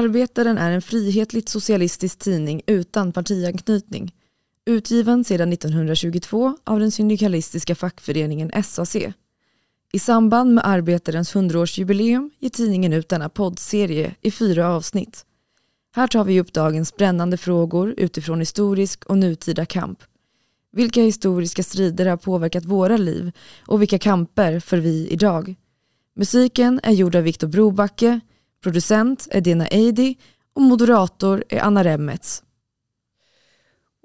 Arbetaren är en frihetligt socialistisk tidning utan partianknytning. Utgiven sedan 1922 av den syndikalistiska fackföreningen SAC. I samband med Arbetarens 100-årsjubileum ger tidningen ut denna poddserie i fyra avsnitt. Här tar vi upp dagens brännande frågor utifrån historisk och nutida kamp. Vilka historiska strider har påverkat våra liv och vilka kamper för vi idag? Musiken är gjord av Viktor Brobacke, producent är Dina Eidi och moderator är Anna Remmets.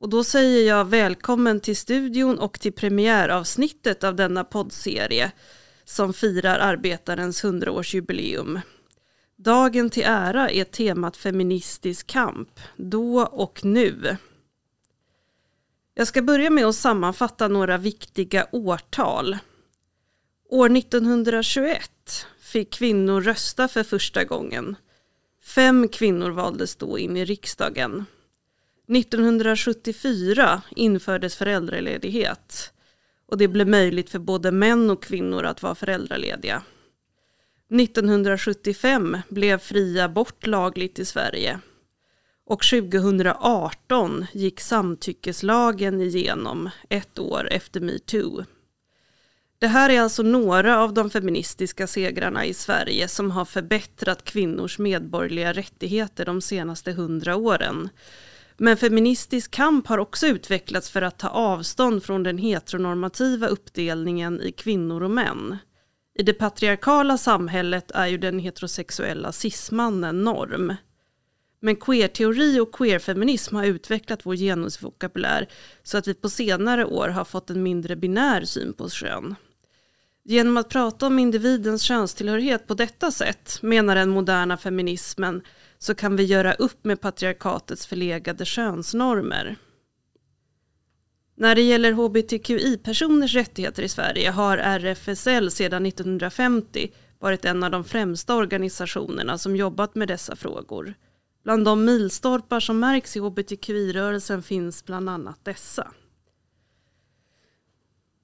Och då säger jag välkommen till studion och till premiäravsnittet av denna poddserie som firar arbetarens 100-årsjubileum. Dagen till ära är temat feministisk kamp, då och nu. Jag ska börja med att sammanfatta några viktiga årtal. År 1921 fick kvinnor rösta för första gången. Fem kvinnor valdes då in i riksdagen. 1974 infördes föräldraledighet och det blev möjligt för både män och kvinnor att vara föräldralediga. 1975 blev fri abort lagligt i Sverige och 2018 gick samtyckeslagen igenom ett år efter metoo. Det här är alltså några av de feministiska segrarna i Sverige som har förbättrat kvinnors medborgerliga rättigheter de senaste hundra åren. Men feministisk kamp har också utvecklats för att ta avstånd från den heteronormativa uppdelningen i kvinnor och män. I det patriarkala samhället är ju den heterosexuella cismannen norm. Men queerteori och queerfeminism har utvecklat vår genusvokabulär så att vi på senare år har fått en mindre binär syn på kön. Genom att prata om individens könstillhörighet på detta sätt, menar den moderna feminismen, så kan vi göra upp med patriarkatets förlegade könsnormer. När det gäller hbtqi-personers rättigheter i Sverige har RFSL sedan 1950 varit en av de främsta organisationerna som jobbat med dessa frågor. Bland de milstolpar som märks i hbtqi-rörelsen finns bland annat dessa.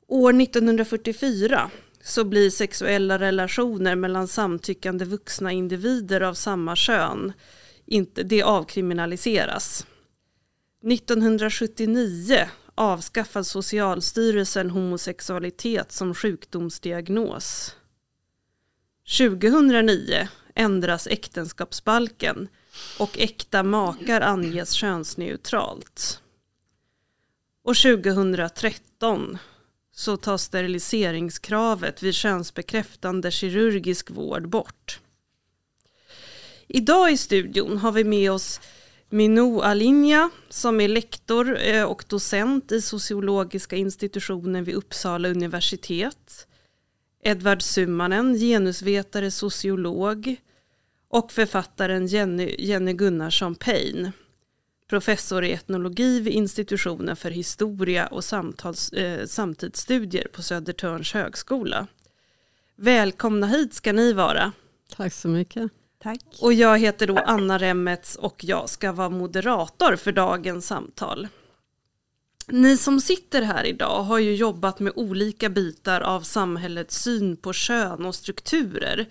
År 1944 så blir sexuella relationer mellan samtyckande vuxna individer av samma kön inte, det avkriminaliseras. 1979 avskaffar Socialstyrelsen homosexualitet som sjukdomsdiagnos. 2009 ändras äktenskapsbalken och äkta makar anges könsneutralt. Och 2013 så tas steriliseringskravet vid könsbekräftande kirurgisk vård bort. Idag i studion har vi med oss Minou Alinja som är lektor eh, och docent i sociologiska institutionen vid Uppsala universitet. Edvard Summanen, genusvetare, sociolog och författaren Jenny, Jenny Gunnarsson Payne professor i etnologi vid institutionen för historia och samtals, eh, samtidsstudier på Södertörns högskola. Välkomna hit ska ni vara. Tack så mycket. Tack. Och jag heter då Anna Remmets och jag ska vara moderator för dagens samtal. Ni som sitter här idag har ju jobbat med olika bitar av samhällets syn på kön och strukturer.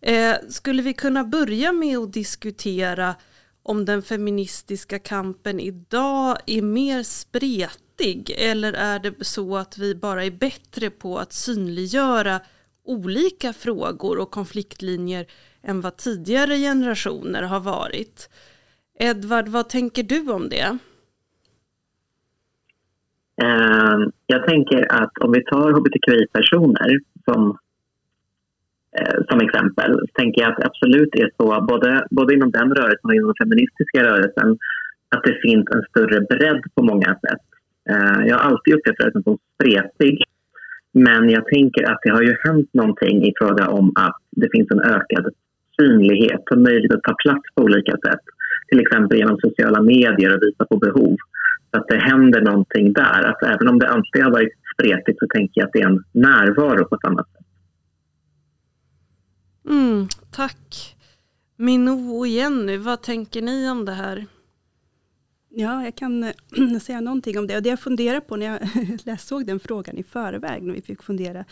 Eh, skulle vi kunna börja med att diskutera om den feministiska kampen idag är mer spretig eller är det så att vi bara är bättre på att synliggöra olika frågor och konfliktlinjer än vad tidigare generationer har varit. Edvard, vad tänker du om det? Ehm, jag tänker att om vi tar hbtqi-personer som eh, som exempel så tänker jag att det absolut är så, både, både inom den rörelsen och inom den feministiska rörelsen, att det finns en större bredd på många sätt. Eh, jag har alltid upplevt rörelsen som spretig, men jag tänker att det har ju hänt någonting i fråga om att det finns en ökad synlighet och möjlighet att ta plats på olika sätt. Till exempel genom sociala medier och visa på behov. Så att det händer någonting där. Att även om det alltid har varit spretigt så tänker jag att det är en närvaro på samma sätt. Mm, tack. Minou och Jenny, vad tänker ni om det här? Ja, jag kan säga någonting om det. Och det jag funderar på när jag såg den frågan i förväg, när vi fick fundera,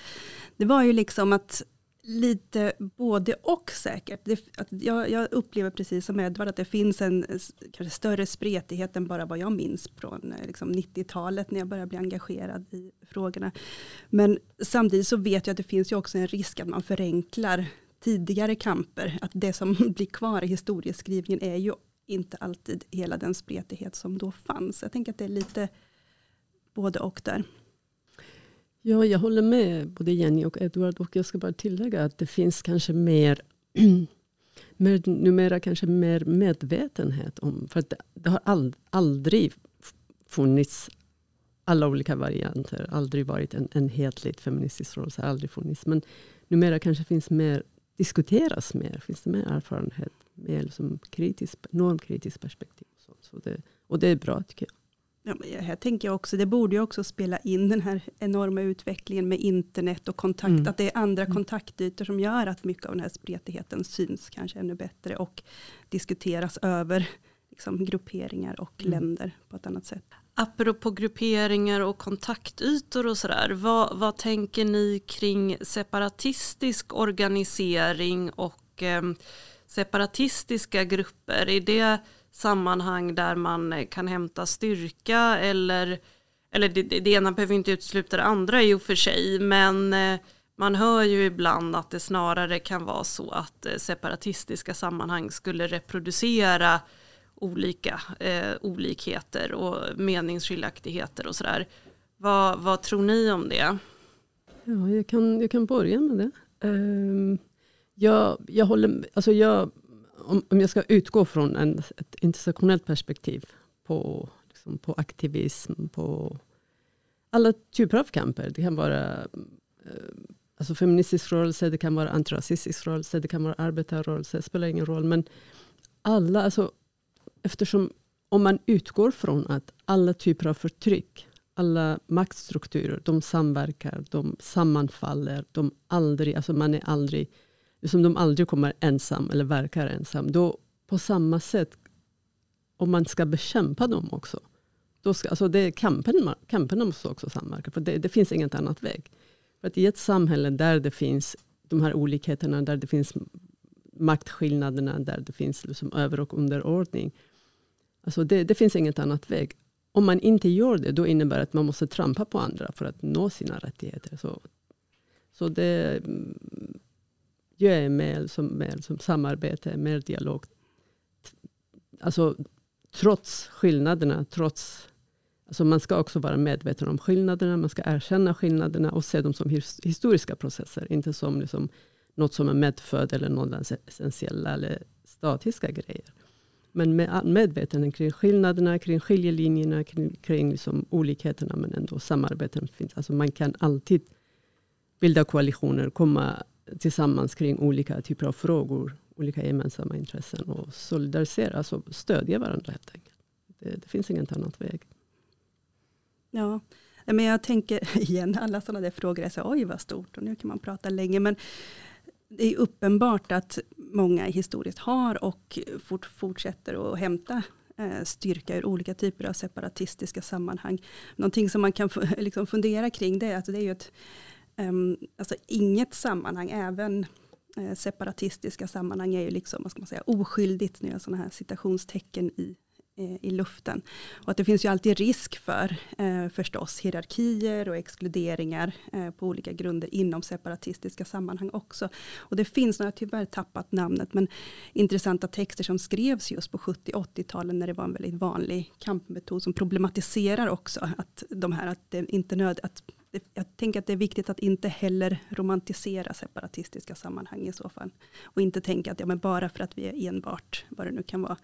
det var ju liksom att lite både och säkert. Det, att jag, jag, upplever precis som Edvard att det finns en kanske större spretighet än bara vad jag minns från eh, liksom 90-talet när jag började bli engagerad i frågorna. Men samtidigt så vet jag att det finns ju också en risk att man förenklar tidigare kamper. Att det som blir kvar i historieskrivningen är ju inte alltid hela den spretighet som då fanns. Jag tänker att det är lite både och där. Ja, jag håller med både Jenny och Edward. Och jag ska bara tillägga att det finns kanske mer, mer numera kanske mer medvetenhet om. För det, det, har all, aldrig funnits alla olika varianter. Aldrig varit en enhetlig feministisk rörelse. Aldrig funnits. Men numera kanske finns mer, diskuteras mer. Finns det mer erfarenhet. Mer liksom kritisk, normkritiskt perspektiv. Så, så det, och det är bra tycker jag. Ja, men här tänker jag också, det borde ju också spela in den här enorma utvecklingen med internet och kontakt, mm. att det är andra mm. kontaktytor som gör att mycket av den här spretigheten syns kanske ännu bättre och diskuteras över liksom, grupperingar och mm. länder på ett annat sätt. Apropå grupperingar och kontaktytor och sådär, vad, vad tänker ni kring separatistisk organisering och eh, separatistiska grupper? Är det sammanhang där man eh, kan hämta styrka eller, eller det, det ena behöver inte utesluta det andra i och för sig, men eh, man hör ju ibland att det snarare kan vara så att eh, separatistiska sammanhang skulle reproducera olika eh, olikheter och meningsskiljaktigheter och sådär. Vad, vad tror ni om det? Ja, jag, kan, jag kan börja med det. Um, jag, jag, håller, alltså jag om, om jag ska utgå från en, ett intersektionellt perspektiv på, liksom, på aktivism, på alla typer av kamper. Det kan vara eh, alltså feministisk rörelse, det kan vara antirasistisk rörelse, det kan vara arbetarrörelse, det spelar ingen roll. Men alla, alltså, eftersom om man utgår från att alla typer av förtryck, alla maktstrukturer, de samverkar, de sammanfaller, de aldrig, alltså man är aldrig som de aldrig kommer ensam eller verkar ensam. Då på samma sätt, om man ska bekämpa dem också. Då ska, alltså det, kampen, kamperna måste också samverka, för det, det finns inget annat väg. För att I ett samhälle där det finns de här olikheterna, där det finns maktskillnaderna, där det finns liksom över och underordning. Alltså det, det finns inget annat väg. Om man inte gör det, då innebär det att man måste trampa på andra för att nå sina rättigheter. Så, så det, mm, jag är mer som, mer som samarbete, mer dialog. Alltså, trots skillnaderna, trots Alltså man ska också vara medveten om skillnaderna, man ska erkänna skillnaderna och se dem som historiska processer, inte som liksom något som är medfödd eller något essentiella eller statiska grejer. Men med medvetenhet kring skillnaderna, kring skiljelinjerna, kring, kring liksom olikheterna, men ändå samarbeten finns. Alltså man kan alltid bilda koalitioner, komma tillsammans kring olika typer av frågor, olika gemensamma intressen och solidarisera, alltså stödja varandra helt enkelt. Det, det finns ingen annan väg. Ja, men jag tänker igen, alla sådana där frågor, är så, oj vad stort och nu kan man prata länge, men det är uppenbart att många historiskt har och fort, fortsätter att hämta eh, styrka ur olika typer av separatistiska sammanhang. Någonting som man kan liksom fundera kring det är att det är ju ett Ehm, alltså inget sammanhang, även eh, separatistiska sammanhang är ju liksom, vad ska man säga, oskyldigt, nu är sådana här citationstecken i, Eh, i luften. Och att det finns ju alltid risk för eh, förstås hierarkier och exkluderingar eh, på olika grunder inom separatistiska sammanhang också. Och det finns, nu har jag tyvärr tappat namnet, men intressanta texter som skrevs just på 70-80-talen när det var en väldigt vanlig kampmetod som problematiserar också att de här, att det inte nöd, att jag tänker att det är viktigt att inte heller romantisera separatistiska sammanhang i så fall. Och inte tänka att ja, men bara för att vi är enbart, vad det nu kan vara,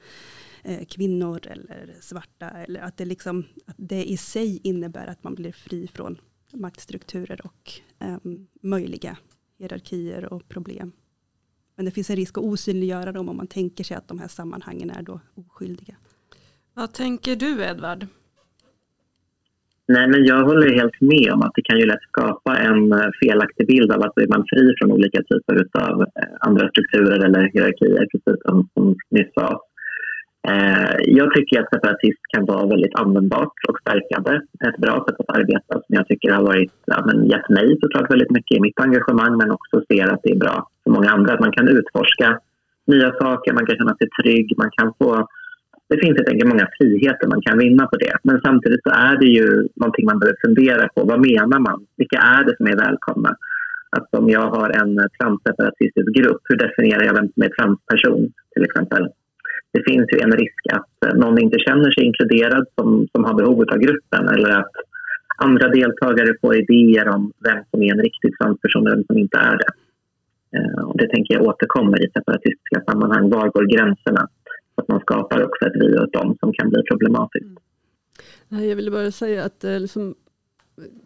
kvinnor eller svarta, eller att det, liksom, att det i sig innebär att man blir fri från maktstrukturer och eh, möjliga hierarkier och problem. Men det finns en risk att osynliggöra dem om man tänker sig att de här sammanhangen är då oskyldiga. Vad tänker du Edvard? Nej, men jag håller helt med om att det kan ju lätt skapa en eh, felaktig bild av att är man fri från olika typer av eh, andra strukturer eller hierarkier, precis som, som nyss sa. Eh, jag tycker att separatist kan vara väldigt användbart och stärkande. Ett bra sätt att arbeta som jag tycker har varit, ja, men gett mig såklart väldigt mycket i mitt engagemang men också ser att det är bra för många andra. Att man kan utforska nya saker, man kan känna sig trygg, man kan få det finns helt enkelt många friheter man kan vinna på det. Men samtidigt så är det ju någonting man behöver fundera på. Vad menar man? Vilka är det som är välkomna? Att om jag har en transseparatistisk grupp, hur definierar jag vem som är transperson till exempel? Det finns ju en risk att eh, någon inte känner sig inkluderad som, som har behov av gruppen eller att andra deltagare får idéer om vem som är en riktig transperson och vem som inte är det. Eh, och det tänker jag återkommer i separatistiska sammanhang. Var går gränserna? Så att man skapar också ett vi och ett dem som kan bli problematiskt. Mm. Jag ville bara säga att eh, liksom,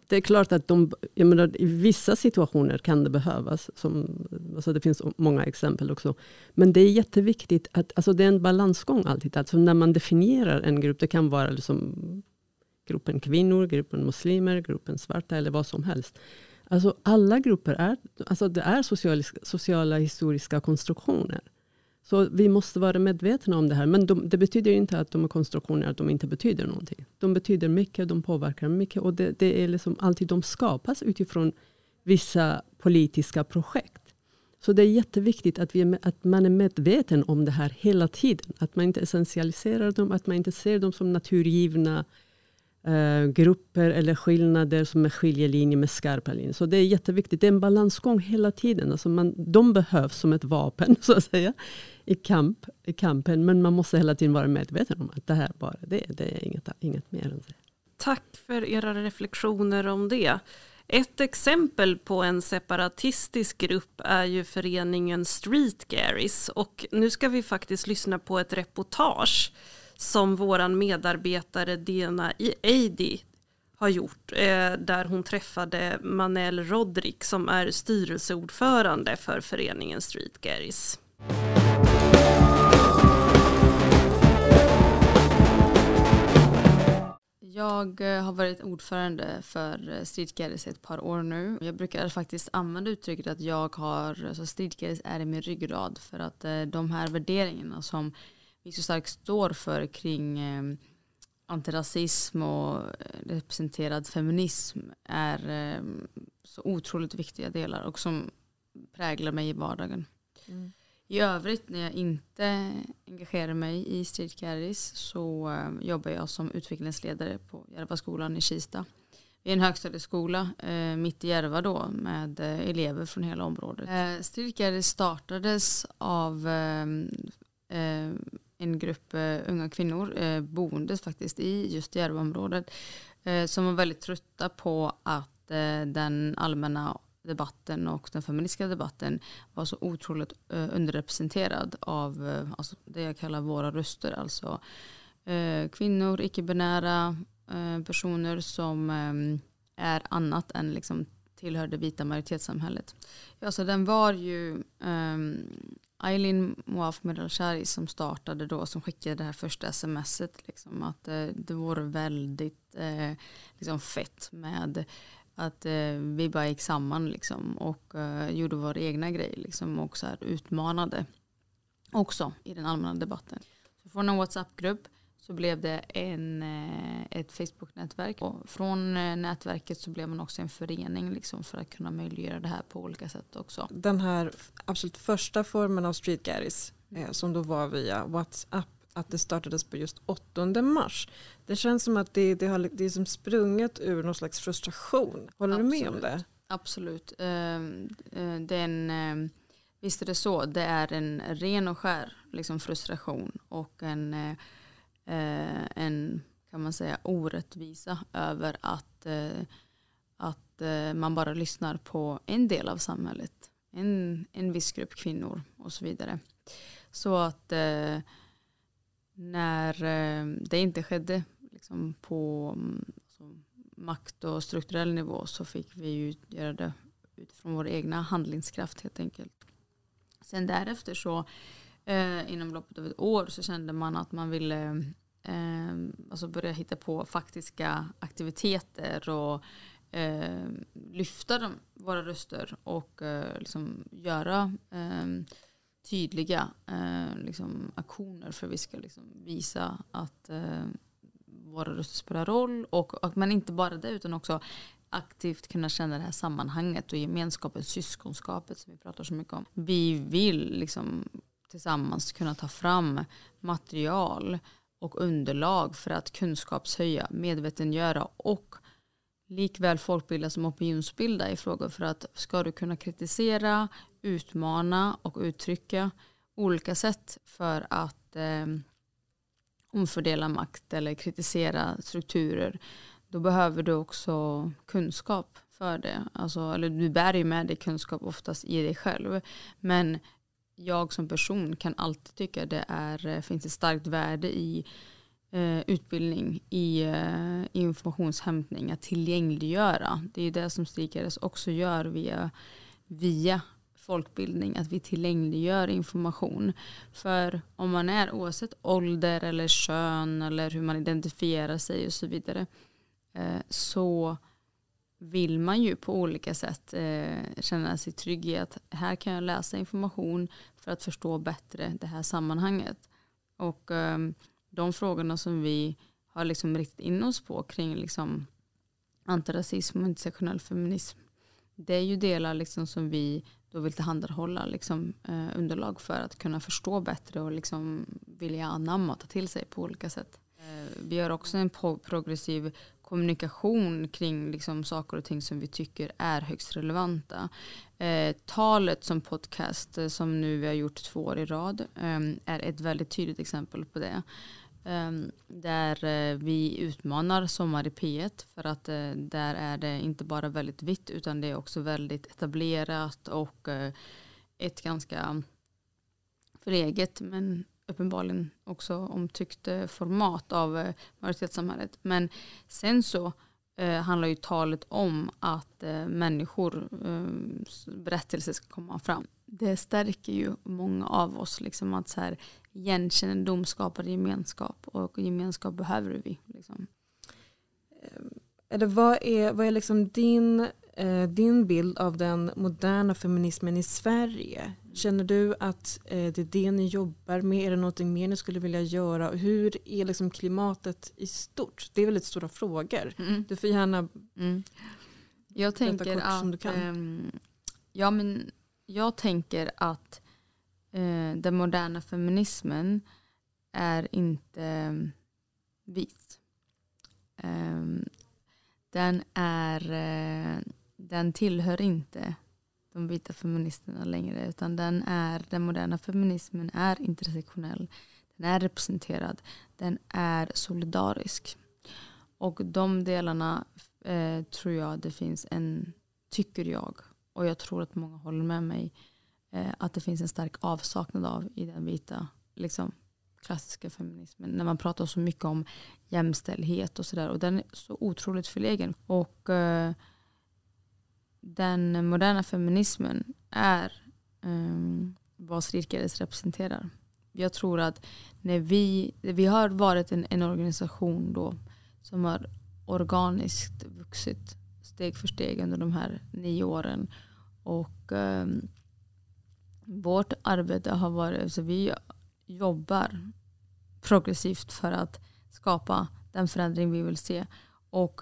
det är klart att de, jag menar, i vissa situationer kan det behövas. Som, alltså det finns många exempel också. Men det är jätteviktigt att alltså det är en balansgång alltid. Alltså när man definierar en grupp, det kan vara liksom gruppen kvinnor, gruppen muslimer, gruppen svarta eller vad som helst. Alltså alla grupper är, alltså det är sociala, sociala historiska konstruktioner. Så vi måste vara medvetna om det här. Men de, det betyder inte att de är konstruktioner att de inte betyder någonting. De betyder mycket, de påverkar mycket. Och det, det är liksom alltid, de skapas utifrån vissa politiska projekt. Så det är jätteviktigt att, vi, att man är medveten om det här hela tiden. Att man inte essentialiserar dem, att man inte ser dem som naturgivna eh, grupper eller skillnader som är skiljelinjer med skarpa linjer. Så det är jätteviktigt. Det är en balansgång hela tiden. Alltså man, de behövs som ett vapen så att säga i, kamp, i kampen. Men man måste hela tiden vara medveten om att det här bara det, det är inget, inget mer än det. Tack för era reflektioner om det. Ett exempel på en separatistisk grupp är ju föreningen Street Garys och nu ska vi faktiskt lyssna på ett reportage som våran medarbetare Dena e. Eidi har gjort eh, där hon träffade Manel Rodrik som är styrelseordförande för föreningen Street Garys. Jag eh, har varit ordförande för eh, Street ett par år nu. Jag brukar faktiskt använda uttrycket att jag har, alltså så Street är i min ryggrad för att eh, de här värderingarna som vi så starkt står för kring eh, antirasism och representerad feminism är så otroligt viktiga delar och som präglar mig i vardagen. Mm. I övrigt när jag inte engagerar mig i Street Carries så eh, jobbar jag som utvecklingsledare på Järvaskolan i Kista. Vi är en högstadieskola eh, mitt i Järva då med eh, elever från hela området. Eh, Street Carries startades av en grupp unga kvinnor boende faktiskt i just Järvaområdet som var väldigt trötta på att den allmänna debatten och den feministiska debatten var så otroligt eh, underrepresenterad av eh, alltså det jag kallar våra röster. Alltså eh, kvinnor, icke-binära personer som är annat än liksom tillhör det vita majoritetssamhället. Ja, så den var ju um, Eileen Moaf Medalshari som startade då, som skickade det här första smset. Liksom, att det vore väldigt liksom fett med att eh, vi bara gick samman liksom, och eh, gjorde vår egna grej liksom, och så här, utmanade också i den allmänna debatten. Så från en WhatsApp-grupp så blev det en, eh, ett Facebook-nätverk. Och från eh, nätverket så blev man också en förening liksom, för att kunna möjliggöra det här på olika sätt också. Den här absolut första formen av street garris eh, som då var via WhatsApp att det startades på just 8 mars. Det känns som att det, det, har, det är som sprunget ur någon slags frustration. Håller Absolut. du med om det? Absolut. Ehm, eh, Den, eh, visst är det så. Det är en ren och skär liksom frustration och en, eh, en kan man säga orättvisa över att, att man bara lyssnar på en del av samhället. En, en viss grupp kvinnor och så vidare. Så att när eh, det inte skedde liksom på mm, alltså, makt och strukturell nivå så fick vi ju göra det utifrån vår egna handlingskraft helt enkelt. Sen därefter så eh, inom loppet av ett år så kände man att man ville eh, alltså börja hitta på faktiska aktiviteter och eh, lyfta de, våra röster och eh, liksom göra eh, tydliga eh, liksom, aktioner för att vi ska liksom, visa att eh, våra röster spelar roll. Och, och, men inte bara det utan också aktivt kunna känna det här sammanhanget och gemenskapen, syskonskapet som vi pratar så mycket om. Vi vill liksom tillsammans kunna ta fram material och underlag för att kunskapshöja, medvetengöra och likväl folkbilda som opinionsbilda i frågor för att ska du kunna kritisera, utmana och uttrycka olika sätt för att eh, omfördela makt eller kritisera strukturer då behöver du också kunskap för det. Alltså, eller du bär ju med dig kunskap oftast i dig själv. Men jag som person kan alltid tycka det är, eh, finns ett starkt värde i eh, utbildning, i eh, informationshämtning, att tillgängliggöra. Det är det som Strikeres också gör via, via folkbildning, att vi tillgängliggör information. För om man är oavsett ålder eller kön eller hur man identifierar sig och så vidare eh, så vill man ju på olika sätt eh, känna sig trygg i att här kan jag läsa information för att förstå bättre det här sammanhanget. Och ehm, de frågorna som vi har liksom riktat in oss på kring liksom antirasism och intersektionell feminism det är ju delar liksom som vi då vill tillhandahålla liksom, eh, underlag för att kunna förstå bättre och liksom vilja anamma och ta till sig på olika sätt. Eh, vi har också en progressiv kommunikation kring liksom saker och ting som vi tycker är högst relevanta. Eh, talet som podcast eh, som nu vi har gjort två år i rad eh, är ett väldigt tydligt exempel på det. Ehm, där eh, vi utmanar Sommar i P1 för att eh, där är det inte bara väldigt vitt utan det är också väldigt etablerat och eh, ett ganska förleget men uppenbarligen också omtyckt format av majoritetssamhället. Men sen så handlar ju talet om att människor berättelser ska komma fram. Det stärker ju många av oss liksom att så här, igenkännedom skapar gemenskap och gemenskap behöver vi. Liksom. Eller vad är, vad är liksom din, eh, din bild av den moderna feminismen i Sverige? Känner du att eh, det är det ni jobbar med? Är det någonting mer ni skulle vilja göra? Hur är liksom klimatet i stort? Det är väldigt stora frågor. Mm. Du får gärna mm. jag tänker att, som du kan. Eh, ja, men jag tänker att eh, den moderna feminismen är inte mm, vit. Eh, den, är, eh, den tillhör inte de vita feministerna längre utan den, är, den moderna feminismen är intersektionell. Den är representerad. Den är solidarisk. Och de delarna eh, tror jag det finns en, tycker jag, och jag tror att många håller med mig, eh, att det finns en stark avsaknad av i den vita liksom, klassiska feminismen. När man pratar så mycket om jämställdhet och sådär. Och den är så otroligt förlegen. Och eh, den moderna feminismen är eh, vad Strikeres representerar. Jag tror att när vi, vi har varit en, en organisation då som har organiskt vuxit steg för steg under de här nio åren. Och um, vårt arbete har varit, så alltså vi jobbar progressivt för att skapa den förändring vi vill se. Och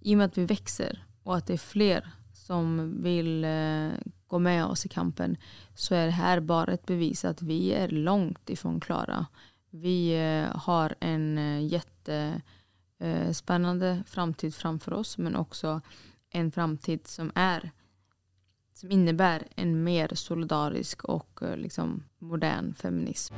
i och med att vi växer och att det är fler som vill eh, gå med oss i kampen så är det här bara ett bevis att vi är långt ifrån klara. Vi eh, har en eh, jättespännande framtid framför oss men också en framtid som är som innebär en mer solidarisk och liksom modern feminism.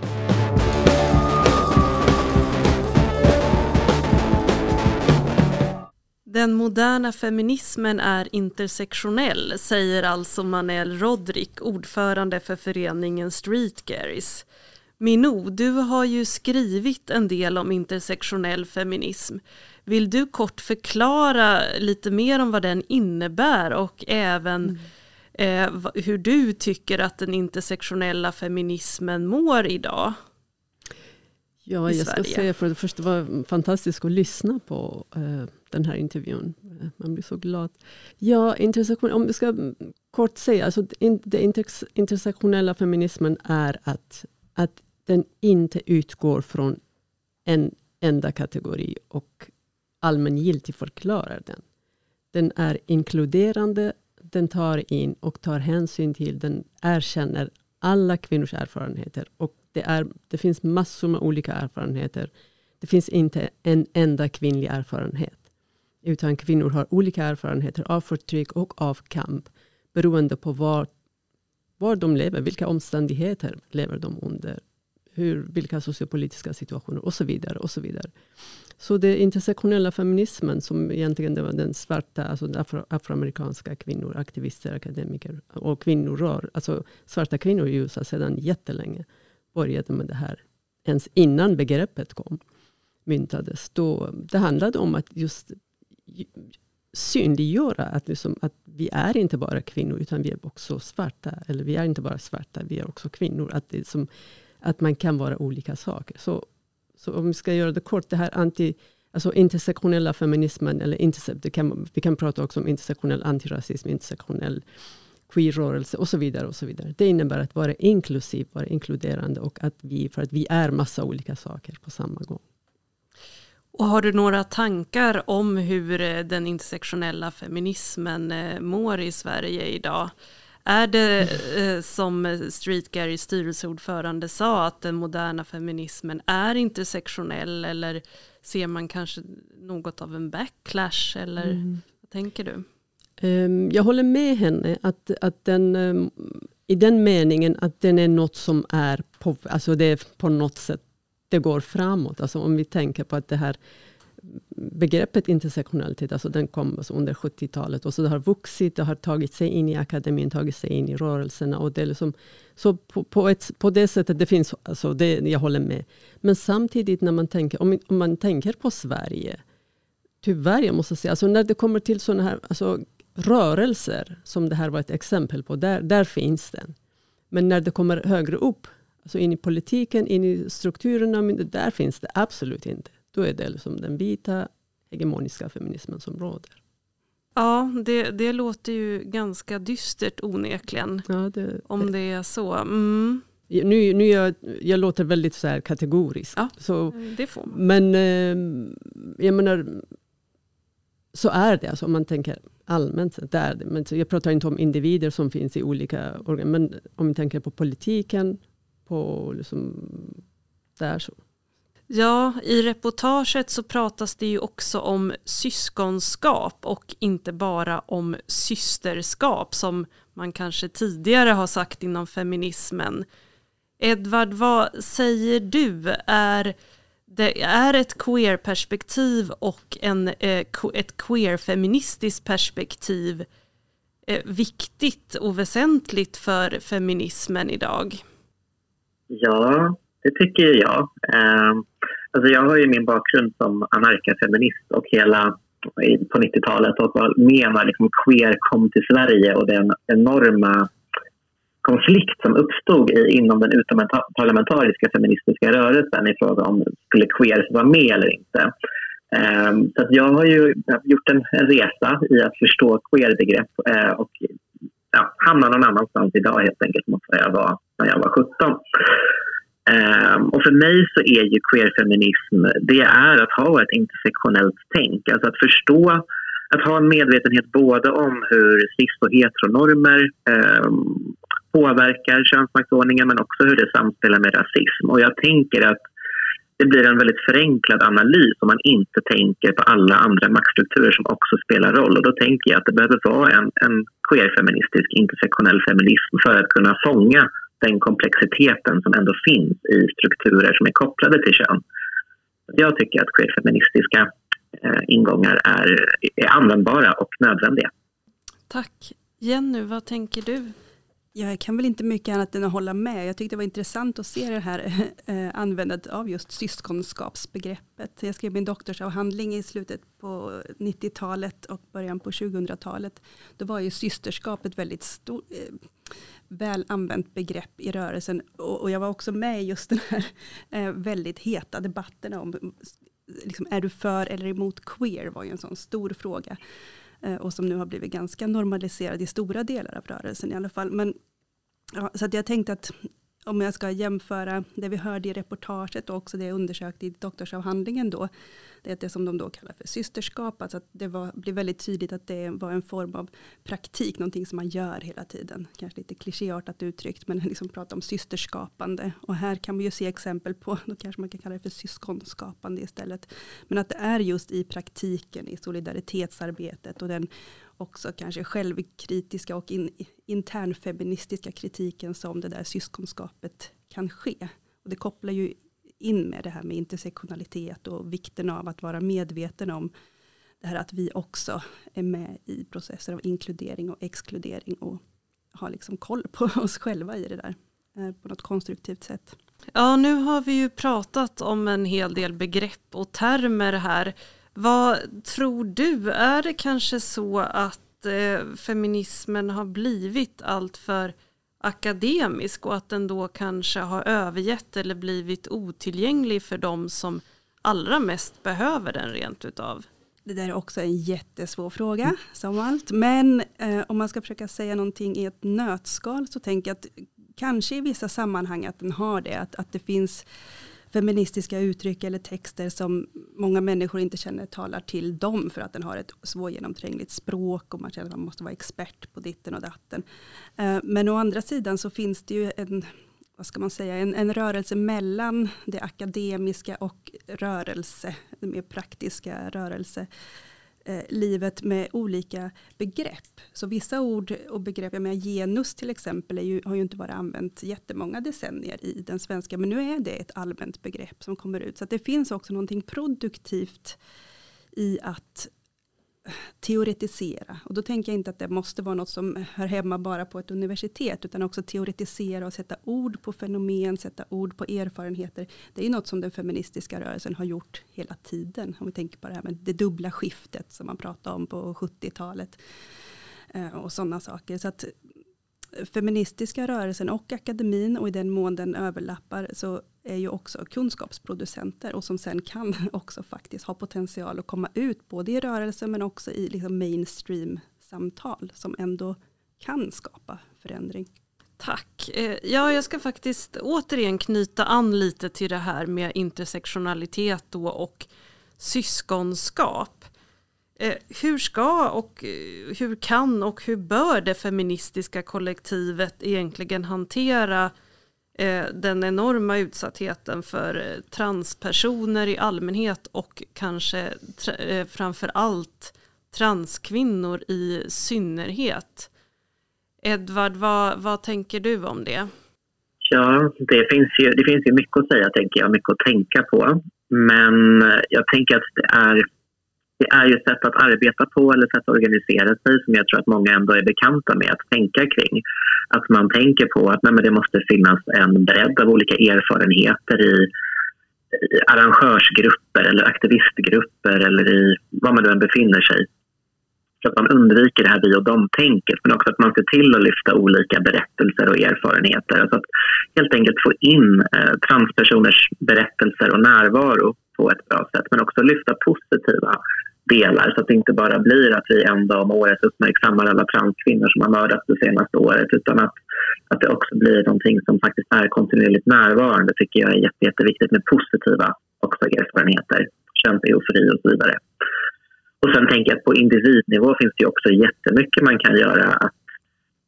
Den moderna feminismen är intersektionell, säger alltså Manel Rodrik, ordförande för föreningen Street Garies. Minou, du har ju skrivit en del om intersektionell feminism. Vill du kort förklara lite mer om vad den innebär och även mm. Eh, hur du tycker att den intersektionella feminismen mår idag? Ja, jag ska Sverige? säga för det första var det fantastiskt att lyssna på eh, den här intervjun. Eh, Man blir så glad. Ja, intersektion, om vi ska kort säga, alltså den interse- intersektionella feminismen är att, att den inte utgår från en enda kategori och allmängiltigt förklarar den. Den är inkluderande, den tar in och tar hänsyn till, den erkänner alla kvinnors erfarenheter. Och det, är, det finns massor med olika erfarenheter. Det finns inte en enda kvinnlig erfarenhet. Utan kvinnor har olika erfarenheter av förtryck och av kamp. Beroende på var, var de lever, vilka omständigheter lever de under. Hur, vilka sociopolitiska situationer och så vidare. och så vidare. Så det intersektionella feminismen som egentligen det var den svarta, alltså afro, afroamerikanska kvinnor, aktivister, akademiker och kvinnorör, alltså svarta kvinnor i USA sedan jättelänge började med det här, ens innan begreppet kom, myntades. Då, det handlade om att just synliggöra att, liksom, att vi är inte bara kvinnor, utan vi är också svarta. Eller vi är inte bara svarta, vi är också kvinnor. Att, det är som, att man kan vara olika saker. Så, så om vi ska göra det kort, det här anti, alltså intersektionella feminismen, eller interse, det kan, vi kan prata också om intersektionell antirasism, intersektionell queer-rörelse och så vidare. och så vidare. Det innebär att vara inklusiv, vara inkluderande och att vi, för att vi är massa olika saker på samma gång. Och har du några tankar om hur eh, den intersektionella feminismen eh, mår i Sverige idag? Är det eh, som Street Garys styrelseordförande sa att den moderna feminismen är intersektionell eller ser man kanske något av en backlash eller Mm. vad tänker du? Um, jag håller med henne att, att den, um, i den meningen att den är något som är på, alltså det är på något sätt, det går framåt. Alltså om vi tänker på att det här begreppet intersektionalitet, alltså den kom alltså under 70-talet och så det har vuxit, det har tagit sig in i akademin, tagit sig in i rörelserna. Och det är liksom, så på, på, ett, på det sättet, det finns, alltså det, jag håller med. Men samtidigt när man tänker, om, om man tänker på Sverige, tyvärr, jag måste säga, alltså när det kommer till sådana här alltså, rörelser, som det här var ett exempel på, där, där finns den. Men när det kommer högre upp, alltså in i politiken, in i strukturerna, där finns det absolut inte. Då är det liksom den vita hegemoniska feminismen som råder. Ja, det, det låter ju ganska dystert onekligen. Ja, det, Om det är så. Mm, nu, nu jag, jag låter väldigt så kategorisk. Ja. Så, det får man. men eh, jag menar, så är det. Alltså, om man tänker allmänt sett, det är det. Men jag pratar inte om individer som finns i olika organ. Men om vi tänker på politiken, på liksom, där så. Ja, i reportaget så pratas det ju också om syskonskap och inte bara om systerskap som man kanske tidigare har sagt inom feminismen. Edvard, vad säger du? Är det är ett queer-perspektiv och en, eh, ett queer-feministiskt perspektiv eh, viktigt och väsentligt för feminismen idag? Ja, det tycker jag. Eh, alltså jag har ju min bakgrund som anarkafeminist och hela på 90-talet och var med när liksom queer kom till Sverige och den enorma konflikt som uppstod i, inom den utomparlamentariska feministiska rörelsen i fråga om skulle queer vara med eller inte. Eh, så att jag har ju gjort en, en resa i att förstå queerbegrepp eh, och ja, hamnar någon annanstans idag helt enkelt mot vad jag var när jag var 17. Ehm, och för mig så är ju queerfeminism, det är att ha ett intersektionellt tänk. Alltså att förstå, att ha en medvetenhet både om hur cis och heteronormer ehm, påverkar könsmaktsordningen men också hur det samspelar med rasism. Och jag tänker att det blir en väldigt förenklad analys om man inte tänker på alla andra maktstrukturer som också spelar roll. Och då tänker jag att det behöver vara en, en queerfeministisk intersektionell feminism för att kunna fånga den komplexiteten som ändå finns i strukturer som är kopplade till kön. Jag tycker att queer-feministiska eh, ingångar är, är användbara och nödvändiga. Tack. Jenny, vad tänker du? Jag kan väl inte mycket annat än att hålla med. Jag tyckte det var intressant att se det här eh, användandet av just syskonskapsbegreppet. Jag skrev min doktorsavhandling i slutet på 90-talet och början på 2000-talet. Då var ju systerskap ett väldigt stort, eh, väl använt begrepp i rörelsen. Och, och, jag var också med i just den här eh, väldigt heta debatten om liksom, är du för eller emot queer var ju en sån stor fråga. Eh, och som nu har blivit ganska normaliserad i stora delar av rörelsen i alla fall. Men, ja, så att jag tänkte att om jag ska jämföra det vi hörde i reportaget och också det jag undersökte i doktorsavhandlingen då, det är det som de då kallar för systerskap, alltså att det var, blir väldigt tydligt att det var en form av praktik, någonting som man gör hela tiden. Kanske lite klichéartat uttryckt, men liksom prata om systerskapande. Och här kan vi ju se exempel på, då kanske man kan kalla det för syskonskapande istället. Men att det är just i praktiken, i solidaritetsarbetet och den också kanske självkritiska och in, internfeministiska kritiken som det där syskonskapet kan ske. Och det kopplar ju in med det här med intersektionalitet och vikten av att vara medveten om det här att vi också är med i processer av inkludering och exkludering och har liksom koll på oss själva i det där eh, på något konstruktivt sätt. Ja, nu har vi ju pratat om en hel del begrepp och termer här. Vad tror du, är det kanske så att eh, feminismen har blivit alltför akademisk och att den då kanske har övergett eller blivit otillgänglig för de som allra mest behöver den rent utav? Det där är också en jättesvår fråga, som allt. Men eh, om man ska försöka säga någonting i ett nötskal så tänker jag att kanske i vissa sammanhang att den har det. Att, att det finns feministiska uttryck eller texter som många människor inte känner talar till dem för att den har ett svårgenomträngligt språk och man känner att man måste vara expert på ditten och datten. Eh, men å andra sidan så finns det ju en, vad ska man säga, en, en rörelse mellan det akademiska och rörelse, det mer praktiska rörelse eh, livet med olika begrepp. Så vissa ord och begrepp, jag menar genus till exempel, ju, har ju inte varit använt jättemånga decennier i den svenska, men nu är det ett allmänt begrepp som kommer ut. Så det finns också någonting produktivt i att teoretisera. Och då tänker jag inte att det måste vara något som hör hemma bara på ett universitet, utan också teoretisera och sätta ord på fenomen, sätta ord på erfarenheter. Det är något som den feministiska rörelsen har gjort hela tiden. Om vi tänker på det här med det dubbla skiftet som man pratade om på 70-talet. Eh, och sådana saker. Så att eh, feministiska rörelsen och akademin och i den mån den överlappar så är ju också kunskapsproducenter och som sen kan också faktiskt ha potential att komma ut både i rörelse men också i liksom mainstream samtal som ändå kan skapa förändring. Tack. Eh, ja, jag ska faktiskt återigen knyta an lite till det här med intersektionalitet då och syskonskap. Eh, hur ska och eh, hur kan och hur bör det feministiska kollektivet egentligen hantera Eh, den enorma utsattheten för eh, transpersoner i allmänhet och kanske eh, framför allt transkvinnor i synnerhet. Edvard, vad, vad tänker du om det? Ja, det finns, ju, det finns ju mycket att säga, tänker jag, mycket att tänka på. Men jag tänker att det är det är ju sätt att arbeta på eller sätt att organisera sig som jag tror att många ändå är bekanta med att tänka kring. Att man tänker på att nej, det måste finnas en bredd av olika erfarenheter i, i arrangörsgrupper eller aktivistgrupper eller i var man nu än befinner sig. Så att man undviker det här vi och dem-tänket men också att man ser till att lyfta olika berättelser och erfarenheter. Alltså att helt enkelt få in eh, transpersoners berättelser och närvaro på ett bra sätt men också lyfta positiva delar så att det inte bara blir att vi en dag om året uppmärksammar alla transkvinnor som har mördats det senaste året utan att, att det också blir någonting som faktiskt är kontinuerligt närvarande tycker jag är jätte, jätteviktigt med positiva också erfarenheter, könseufori och så vidare. Och sen tänker jag att på individnivå finns det också jättemycket man kan göra att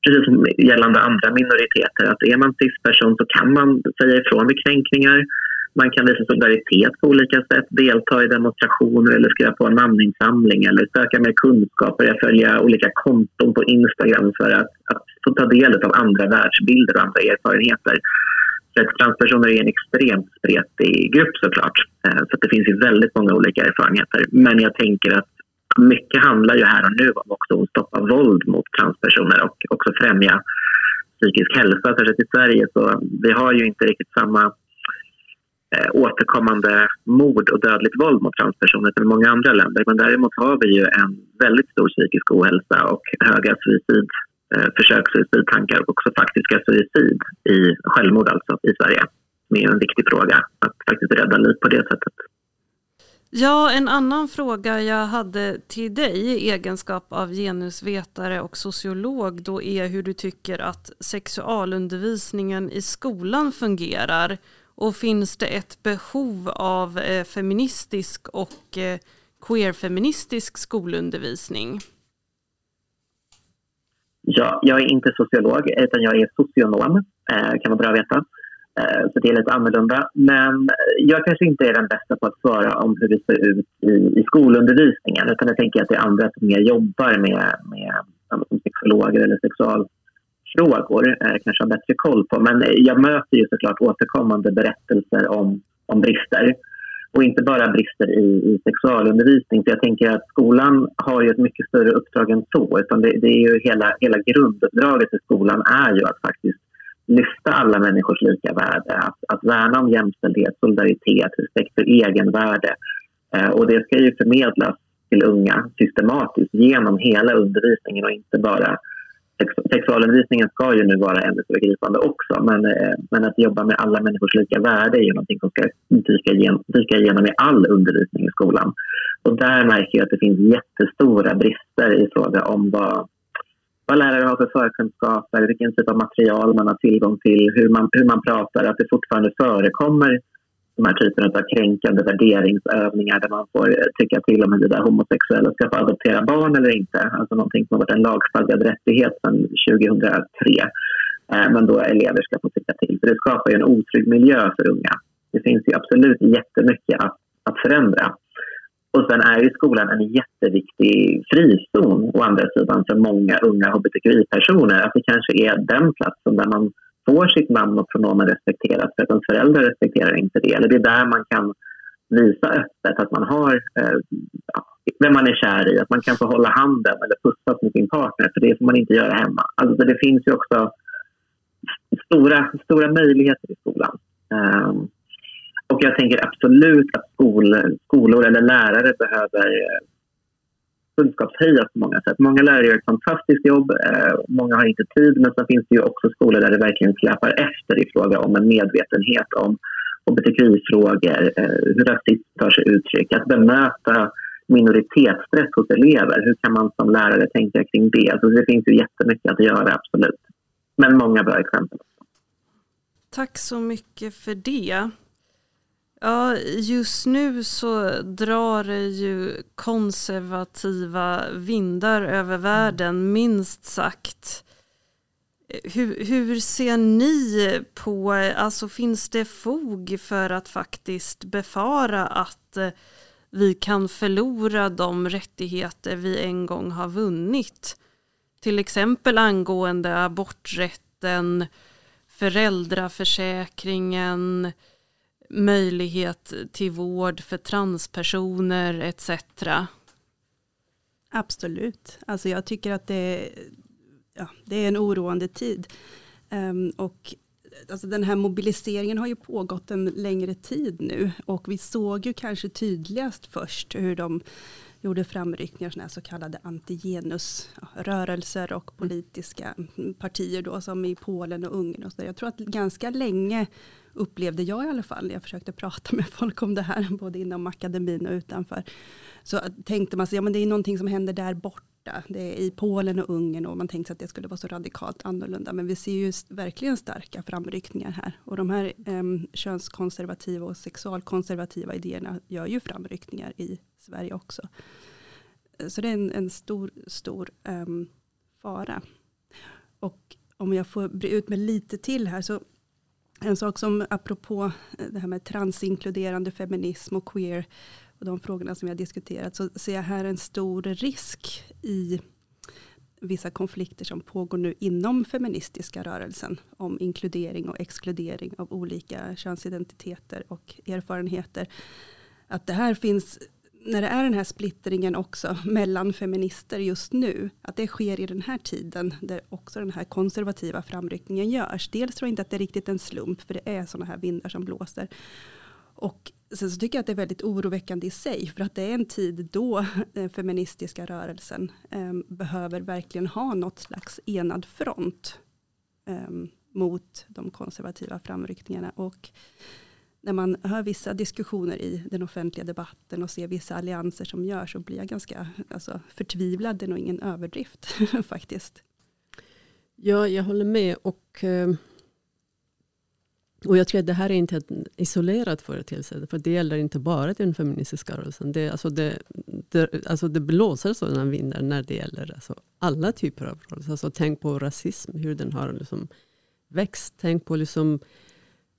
precis som gällande andra minoriteter att är man cisperson så kan man säga ifrån vid kränkningar man kan visa solidaritet på olika sätt, delta i demonstrationer eller skriva på en namninsamling eller söka mer kunskap eller följa olika konton på Instagram för att, att få ta del av andra världsbilder och andra erfarenheter. För att transpersoner är en extremt spretig grupp såklart. Eh, så det finns ju väldigt många olika erfarenheter. Men jag tänker att mycket handlar ju här och nu om också att stoppa våld mot transpersoner och också främja psykisk hälsa, särskilt i Sverige. Så vi har ju inte riktigt samma eh, återkommande mord och dödligt våld mot transpersoner som i många andra länder. Men däremot har vi ju en väldigt stor psykisk ohälsa och höga suicid, eh, försökssuicidtankar och också faktiska suicid i självmord alltså i Sverige. Det är en viktig fråga att faktiskt rädda liv på det sättet. Ja, en annan fråga jag hade till dig i egenskap av genusvetare och sociolog då är hur du tycker att sexualundervisningen i skolan fungerar och finns det ett behov av eh, feministisk och eh, queerfeministisk skolundervisning? Ja, jag är inte sociolog utan jag är socionom, eh, kan vara bra att veta. Eh, så det är lite annorlunda. Men jag kanske inte är den bästa på att svara om hur det ser ut i, i skolundervisningen. Utan jag tänker att det är andra som mer jobbar med, med som sexologer eller frågor Eh, kanske har bättre koll på. Men jag möter ju såklart återkommande berättelser om, om brister. Och inte bara brister i, i sexualundervisning. För jag tänker att skolan har ju ett mycket större uppdrag än så. Utan det, det är ju hela, hela grunduppdraget i skolan är ju att faktiskt lyfta alla människors lika värde, att, att värna om jämställdhet, solidaritet, respekt för egenvärde. Eh, och det ska ju förmedlas till unga systematiskt genom hela undervisningen och inte bara Sexualundervisningen ska ju nu vara ämnesövergripande också men, eh, men att jobba med alla människors lika värde är ju någonting som ska dyka igenom, dyka igenom i all undervisning i skolan. Och där märker jag att det finns jättestora brister i fråga om vad, vad lärare har för förkunskaper, vilken typ av material man har tillgång till, hur man, hur man pratar, att det fortfarande förekommer de här typen av kränkande värderingsövningar där man får tycka till om huruvida homosexuella ska få adoptera barn eller inte. Alltså någonting som har varit en lagstadgad rättighet sedan 2003. Eh, men då elever ska få tycka till. För det skapar ju en otrygg miljö för unga. Det finns ju absolut jättemycket att, att förändra. Och sen är ju skolan en jätteviktig frizon å andra sidan för många unga hbtqi-personer. Att det kanske är den platsen där man får sitt namn och pronomen respekterat för att ens föräldrar respekterar inte det. Eller det är där man kan visa öppet att man har eh, vem man är kär i, att man kan få hålla handen eller pussas med sin partner, för det får man inte göra hemma. Alltså det finns ju också stora, stora möjligheter i skolan. Um, och jag tänker absolut att skol, skolor eller lärare behöver eh, kunskapshöjas på många sätt. Många lärare gör ett fantastiskt jobb, eh, många har inte tid men sen finns det ju också skolor där det verkligen släpar efter i fråga om en medvetenhet om hbtqi-frågor, eh, hur rasism tar sig uttryck, att bemöta minoritetsstress hos elever. Hur kan man som lärare tänka kring det? Alltså det finns ju jättemycket att göra, absolut. Men många bra exempel. Tack så mycket för det. Ja, just nu så drar det ju konservativa vindar över världen, minst sagt. Hur, hur, ser ni på, alltså finns det fog för att faktiskt befara att vi kan förlora de rättigheter vi en gång har vunnit? Till exempel angående aborträtten, föräldraförsäkringen, möjlighet till vård för transpersoner etc. Absolut. Alltså jag tycker att det, ja, det är en oroande tid. Um, och alltså den här mobiliseringen har ju pågått en längre tid nu. Och vi såg ju kanske tydligast först hur de gjorde framryckningar, såna så kallade antigenusrörelser och politiska partier då, som i Polen och Ungern. Och så Jag tror att ganska länge upplevde jag i alla fall, jag försökte prata med folk om det här, både inom akademin och utanför, så tänkte man sig, ja men det är någonting som händer där borta, det är i Polen och Ungern och man tänkte att det skulle vara så radikalt annorlunda, men vi ser ju verkligen starka framryckningar här. Och de här eh, könskonservativa och sexualkonservativa idéerna gör ju framryckningar i Sverige också. Eh, så det är en, en stor, stor eh, fara. Och om jag får bre ut mig lite till här, så en sak som apropå eh, det här med transinkluderande feminism och queer och de frågorna som vi har diskuterat så ser jag här en stor risk i vissa konflikter som pågår nu inom feministiska rörelsen om inkludering och exkludering av olika könsidentiteter och erfarenheter. Att det här finns när det är den här splittringen också mellan feminister just nu, att det sker i den här tiden där också den här konservativa framryckningen görs. Dels tror jag inte att det är riktigt en slump, för det är sådana här vindar som blåser. Och sen så tycker jag att det är väldigt oroväckande i sig, för att det är en tid då den eh, feministiska rörelsen um, behöver verkligen ha något slags enad front um, mot de konservativa framryckningarna. Och när man hör vissa diskussioner i den offentliga debatten och ser vissa allianser som görs så blir jag ganska alltså, förtvivlad. Det är nog ingen överdrift faktiskt. Ja, jag håller med. Och, eh, och jag tror att det här är inte en isolerad företeelse. För det gäller inte bara den feministiska rörelsen. Det, alltså det, det, alltså det blåser sådana vindar när det gäller alltså alla typer av rörelser. Alltså tänk på rasism, hur den har liksom växt. Tänk på liksom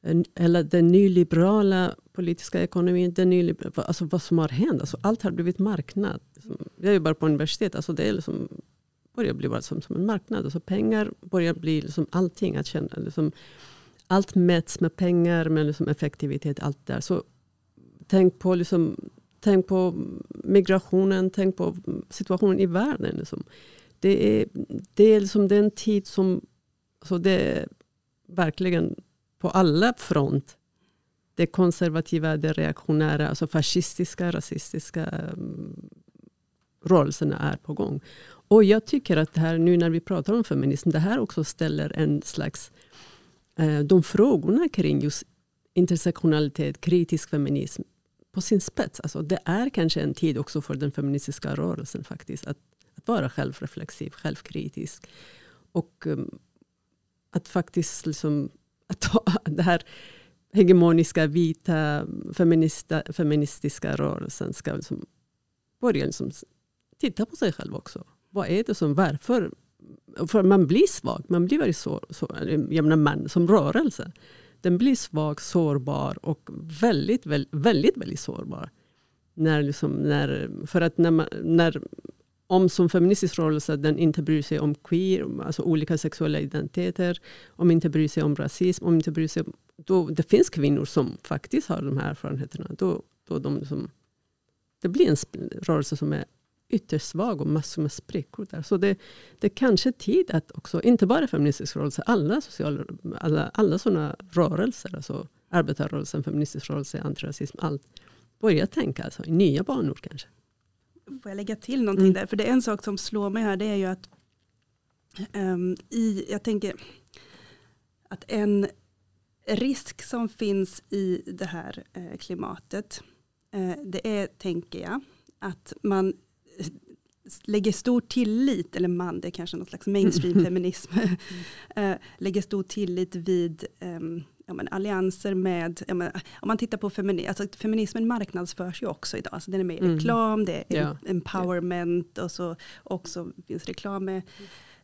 eh, eller den nyliberala politiska ekonomin, den nyliberala, alltså vad som har hänt. Alltså allt har blivit marknad. Jag jobbar på universitet, alltså det är liksom, börjar bli bara som, som en marknad. Alltså pengar börjar bli liksom allting. Att känna, liksom, allt mäts med pengar, med liksom effektivitet, allt där. Så tänk på, liksom, tänk på migrationen, tänk på situationen i världen. Liksom. Det, är, det är liksom den tid som, så det är verkligen på alla front. Det konservativa, det reaktionära, alltså fascistiska, rasistiska mm, rörelserna är på gång. Och jag tycker att det här, nu när vi pratar om feminism, det här också ställer en slags, eh, Eh, de frågorna kring just intersektionalitet, kritisk feminism på sin spets. Alltså det är kanske en tid också för den feministiska rörelsen faktiskt. Att, att vara självreflexiv, självkritisk. Och um, att faktiskt liksom att det här hegemoniska vita feministiska rörelsen ska liksom börja liksom titta på sig själv också. Vad är det som, varför? För man blir svag, man blir väldigt sår, så, jag menar man som rörelse. Den blir svag, sårbar och väldigt, väldigt, väldigt, väldigt sårbar. När liksom, när, för att när, man, när om som feministisk rörelse den inte bryr sig om queer, alltså olika sexuella identiteter, om inte bryr sig om rasism, om inte bryr sig om, då, det finns kvinnor som faktiskt har de här erfarenheterna. Då, då de som, det blir en rörelse som är ytterst svag och massor med sprickor där. Så det, det är kanske tid att också, inte bara feministisk rörelse, alla, social, alla, alla sådana rörelser, alltså arbetarrörelsen, feministisk rörelse, antirasism, allt, börja tänka alltså, i nya banor kanske. Får jag lägga till någonting mm. där? För det är en sak som slår mig här, det är ju att um, i, jag tänker att en risk som finns i det här eh, klimatet, eh, det är, tänker jag, att man lägger stor tillit, eller man, det är kanske något slags mainstream feminism, mm. eh, lägger stor tillit vid um, ja, men, allianser med, ja, men, om man tittar på feminism, alltså, feminismen marknadsförs ju också idag. Alltså, den är med i mm. reklam, det är ja. empowerment och så också finns reklam med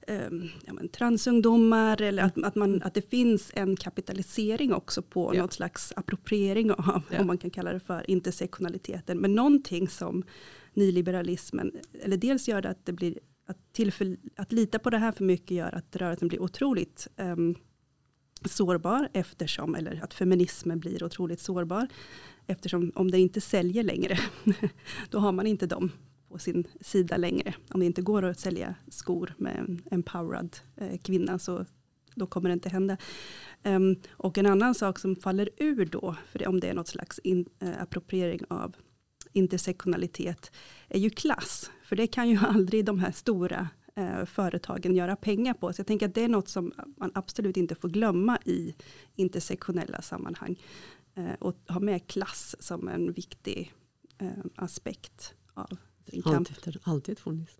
um, ja, men, transungdomar. Eller att, att, man, att det finns en kapitalisering också på ja. något slags appropriering av, om man kan kalla det för, intersektionaliteten. Men någonting som nyliberalismen, eller dels gör det att det blir att, tillför, att lita på det här för mycket gör att rörelsen blir otroligt um, sårbar eftersom, eller att feminismen blir otroligt sårbar. Eftersom om det inte säljer längre, då har man inte dem på sin sida längre. Om det inte går att sälja skor med en empowerad eh, kvinna så då kommer det inte hända. Um, och en annan sak som faller ur då, för det, om det är något slags in, eh, appropriering av intersektionalitet, är ju klass. För det kan ju aldrig de här stora eh, företagen göra pengar på. Så jag tänker att det är något som man absolut inte får glömma i intersektionella sammanhang. Eh, och ha med klass som en viktig eh, aspekt av sin kamp. Alltid, alltid funnits.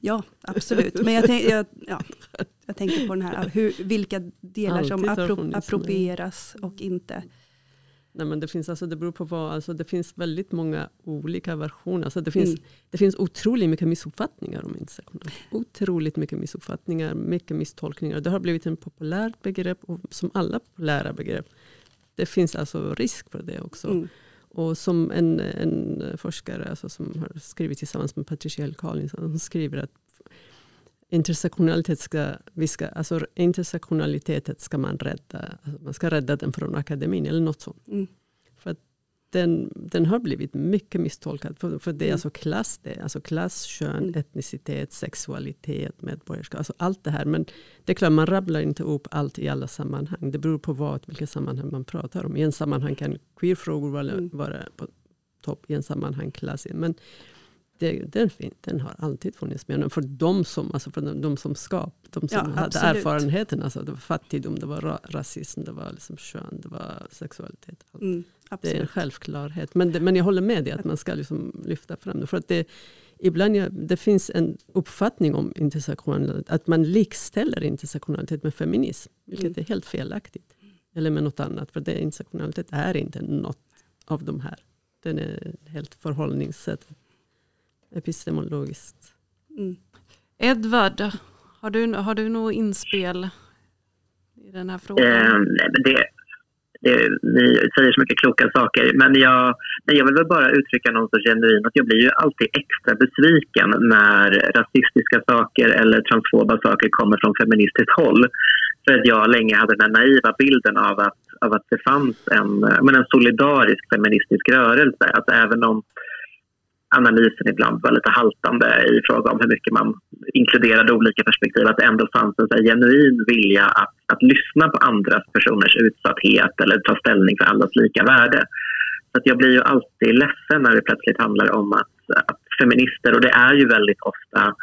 Ja, absolut. Men jag, tänk, jag, ja, jag tänker på den här, hur, vilka delar alltid som appro, approprieras och inte. Nej, men det, finns, alltså, det beror på vad, alltså, det finns väldigt många olika versioner. Alltså, det, finns, mm. det finns otroligt mycket missuppfattningar om intersektioner. Otroligt mycket missuppfattningar, mycket misstolkningar. Det har blivit ett populärt begrepp, och som alla populära begrepp. Det finns alltså risk för det också. Mm. Och som en, en forskare alltså, som har skrivit tillsammans med Patricia L. Collins, hon skriver att intersektionalitet ska, vi ska, alltså intersektionaliteten ska man rädda. Alltså man ska rädda den från akademin eller något sånt. Mm. För den, den har blivit mycket misstolkad. För, för det är Mm. alltså klass, det alltså klass, kön, Mm. etnicitet, sexualitet, medborgarskap. Alltså allt det här. Men det är klart, man rabblar inte upp allt i alla sammanhang. Det beror på vad, vilka sammanhang man pratar om. I en sammanhang kan queerfrågor vara, Mm. vara på topp, i en sammanhang klass. Men det, den, den har alltid funnits med. För de som, alltså för de, de som skap, de som Ja, hade erfarenheten. Alltså det var fattigdom, det var ra, rasism, det var liksom kön, det var sexualitet. Allt. Mm, Det är en självklarhet. Men, det, men jag håller med dig att man ska liksom lyfta fram det. För att det, ibland jag, det finns en uppfattning om intersektionalitet, att man likställer intersektionalitet med feminism. Vilket Mm. är helt felaktigt. Eller med något annat. För det, intersektionalitet är inte något av de här. Den är helt förhållningssätt. Epistemologiskt. Mm. Edvard, har du, har du något inspel i den här frågan? Eh, nej, men det, det, ni säger så mycket kloka saker, men jag, jag vill väl bara uttrycka någon sorts genuin att jag blir ju alltid extra besviken när rasistiska saker eller transfoba saker kommer från feministiskt håll. För att jag länge hade den här naiva bilden av att, av att det fanns en, men en solidarisk feministisk rörelse. Att även om analysen ibland var lite haltande i fråga om hur mycket man inkluderade olika perspektiv, att det ändå fanns en så här genuin vilja att, att lyssna på andras personers utsatthet eller ta ställning för allas lika värde. Så att jag blir ju alltid ledsen när det plötsligt handlar om att, att feminister, och det är ju väldigt ofta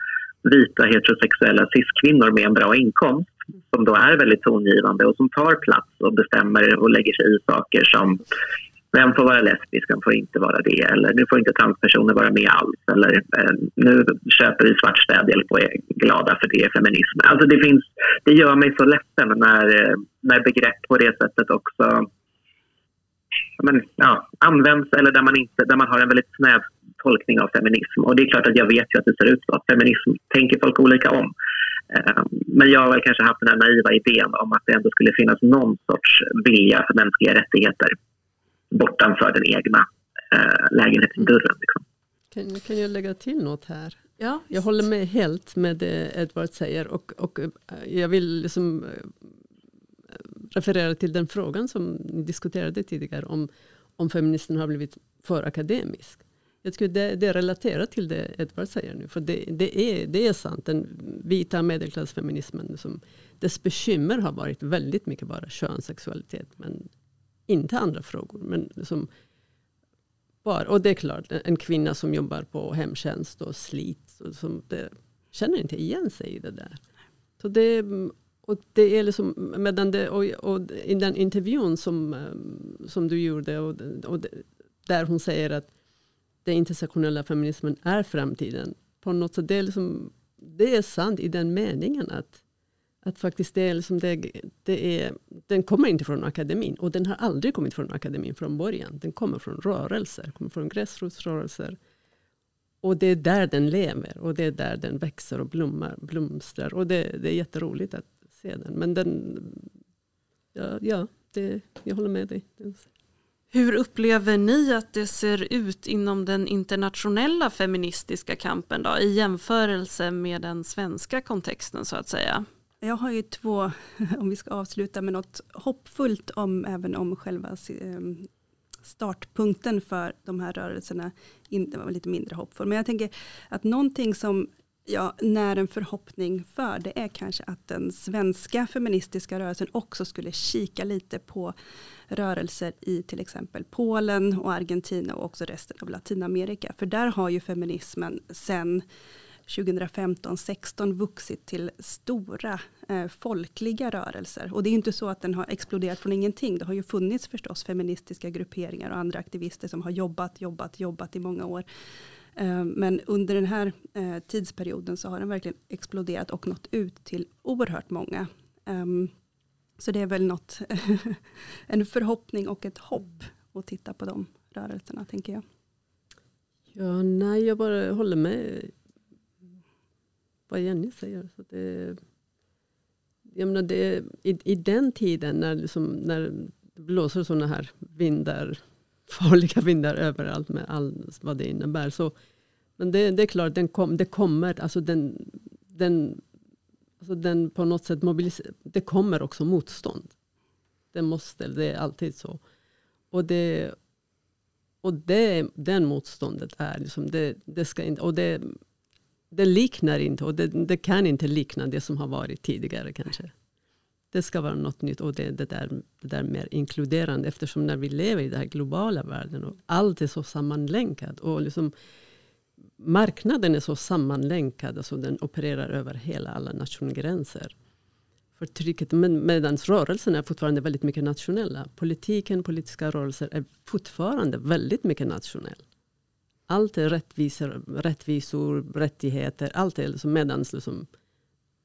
vita heterosexuella cis-kvinnor med en bra inkomst som då är väldigt tongivande och som tar plats och bestämmer och lägger sig i saker som vem får vara lesbisk, vem får inte vara det? Eller nu får inte transpersoner vara med alls. Eller eh, nu köper vi svart städhjälp och är glada för det feminism. Alltså det, finns, det gör mig så ledsen när, eh, när begrepp på det sättet också men, ja, används eller där man, inte, där man har en väldigt snäv tolkning av feminism. Och det är klart att jag vet ju att det ser ut så. Feminism tänker folk olika om. Eh, men jag har väl kanske haft den här naiva idén om att det ändå skulle finnas någon sorts vilja för mänskliga rättigheter bortanför den egna eh, lägenhetsdörren. Liksom. Kan, kan jag lägga till något här? Ja, Jag håller med helt med det Edward säger. Och, och eh, jag vill liksom eh, referera till den frågan som ni diskuterade tidigare. Om, om feministen har blivit för akademisk. Jag tycker det, det är relaterat till det Edward säger nu. För det, det, är, det är sant. Den vita medelklassfeminismen. Som, dess bekymmer har varit väldigt mycket bara kön, sexualitet. Men inte andra frågor. Men liksom bara, och det är klart, en kvinna som jobbar på hemtjänst och slits. Och som det, känner inte igen sig i det där. Så det, och det är liksom, medan det, och, och i den intervjun som, eh, som du gjorde, och, och det, där hon säger att den intersektionella feminismen är framtiden. På något sätt, det, är liksom, det är sant i den meningen att, att faktiskt det är liksom det, det är, den kommer inte från akademin. Och den har aldrig kommit från akademin från början. Den kommer från rörelser, kommer från gräsrotsrörelser. Och det är där den lever och det är där den växer och blommar, blomstrar. Och det, det är jätteroligt att se den. Men den, ja, ja det, jag håller med dig. Hur upplever ni att det ser ut inom den internationella feministiska kampen då, i jämförelse med den svenska kontexten så att säga? Jag har ju två, om vi ska avsluta med något hoppfullt om även om själva ehm, startpunkten för de här rörelserna inte var lite mindre hoppfull. Men jag tänker att någonting som jag när en förhoppning för det är kanske att den svenska feministiska rörelsen också skulle kika lite på rörelser i till exempel Polen och Argentina och också resten av Latinamerika. För där har ju feminismen sen 2015-16 vuxit till stora eh, folkliga rörelser. Och det är inte så att den har exploderat från ingenting. Det har ju funnits förstås feministiska grupperingar och andra aktivister som har jobbat, jobbat, jobbat i många år. Eh, men under den här eh, tidsperioden så har den verkligen exploderat och nått ut till oerhört många. Um, så det är väl något, en förhoppning och ett hopp att titta på de rörelserna tänker jag. Ja, nej, jag bara håller med vad Jenny säger. Så det, jag menar det, i, I den tiden när, liksom, när det blåser sådana här vindar, farliga vindar överallt med allt vad det innebär. Så, men det, det är klart, den kom, det kommer, alltså den, den, alltså den på något sätt mobiliserar, det kommer också motstånd. Det måste, det är alltid så. Och det, och det, den motståndet är liksom, det, det ska inte, och det, det liknar inte, och det, det, kan inte likna det som har varit tidigare kanske. Det ska vara något nytt och det, det, där, det där mer inkluderande eftersom när vi lever i den här globala världen och allt är så sammanlänkat och liksom marknaden är så sammanlänkad, alltså den opererar över hela alla nationsgränser. Förtrycket, med, medan rörelserna är fortfarande väldigt mycket nationella. Politiken, politiska rörelser är fortfarande väldigt mycket nationella. Allt är rättvisor, rättvisor rättigheter, allt är liksom medan liksom,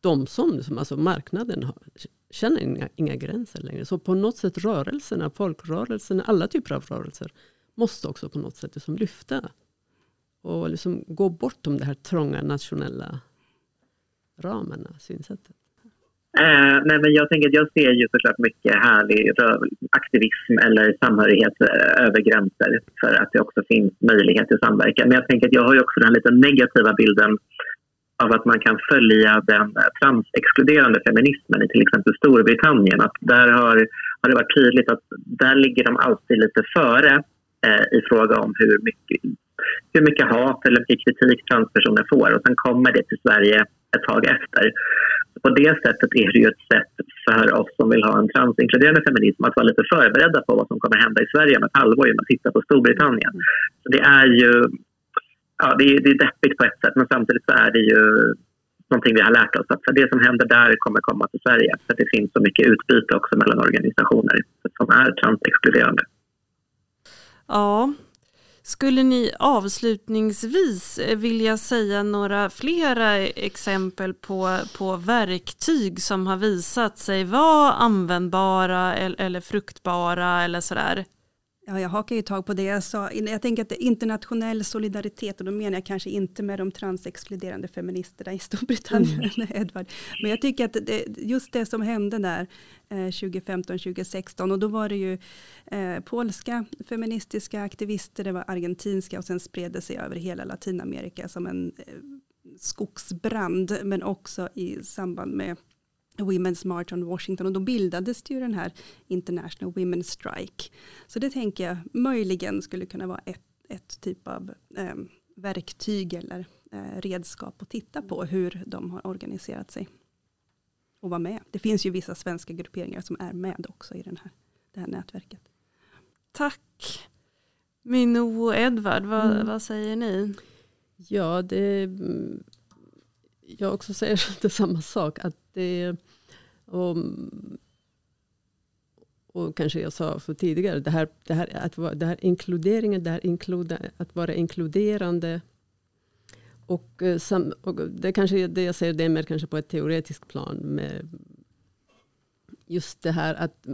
de som, liksom, alltså marknaden har, känner inga, inga gränser längre. Så på något sätt rörelserna, folkrörelserna, alla typer av rörelser måste också på något sätt liksom lyfta och liksom gå bortom de här trånga nationella ramarna, synsättet. Eh, nej, men jag tänker att jag ser ju såklart mycket härlig aktivism eller samhörighet eh, över gränser för att det också finns möjlighet till samverkan. Men jag tänker att jag har ju också den lite negativa bilden av att man kan följa den eh, transexkluderande feminismen i till exempel Storbritannien. Att där har, har det varit tydligt att där ligger de alltid lite före eh, i fråga om hur mycket, hur mycket hat eller mycket kritik transpersoner får och sen kommer det till Sverige ett tag efter. På det sättet är det ju ett sätt för oss som vill ha en transinkluderande feminism att vara lite förberedda på vad som kommer hända i Sverige om ett halvår genom att titta på Storbritannien. Så det är ju ja, det är, det är deppigt på ett sätt men samtidigt så är det ju någonting vi har lärt oss. Att det som händer där kommer komma till Sverige. För det finns så mycket utbyte också mellan organisationer som är transexkluderande. Ja, skulle ni avslutningsvis eh, vilja säga några flera exempel på, på verktyg som har visat sig vara användbara eller, eller fruktbara eller sådär? Ja, jag hakar ju tag på det jag sa. Jag tänker att internationell solidaritet och då menar jag kanske inte med de transexkluderande feministerna i Storbritannien, mm. Edward. Men jag tycker att det, just det som hände där eh, 2015-2016 och då var det ju eh, polska feministiska aktivister, det var argentinska och sen spred det sig över hela Latinamerika som en eh, skogsbrand men också i samband med Women's March on Washington och då bildades det ju den här International Women's Strike. Så det tänker jag möjligen skulle kunna vara ett, ett typ av eh, verktyg eller eh, redskap att titta på hur de har organiserat sig och vara med. Det finns ju vissa svenska grupperingar som är med också i den här, det här nätverket. Tack. Minno och Edvard, vad, mm. vad säger ni? Ja, det, jag också säger inte samma sak. Att det, och, och kanske jag sa för tidigare, det här, det här, att det här inkluderingen, det här inkluda, att vara inkluderande. Och, eh, sam, och det kanske det jag säger, det är mer kanske på ett teoretiskt plan. Med just det här att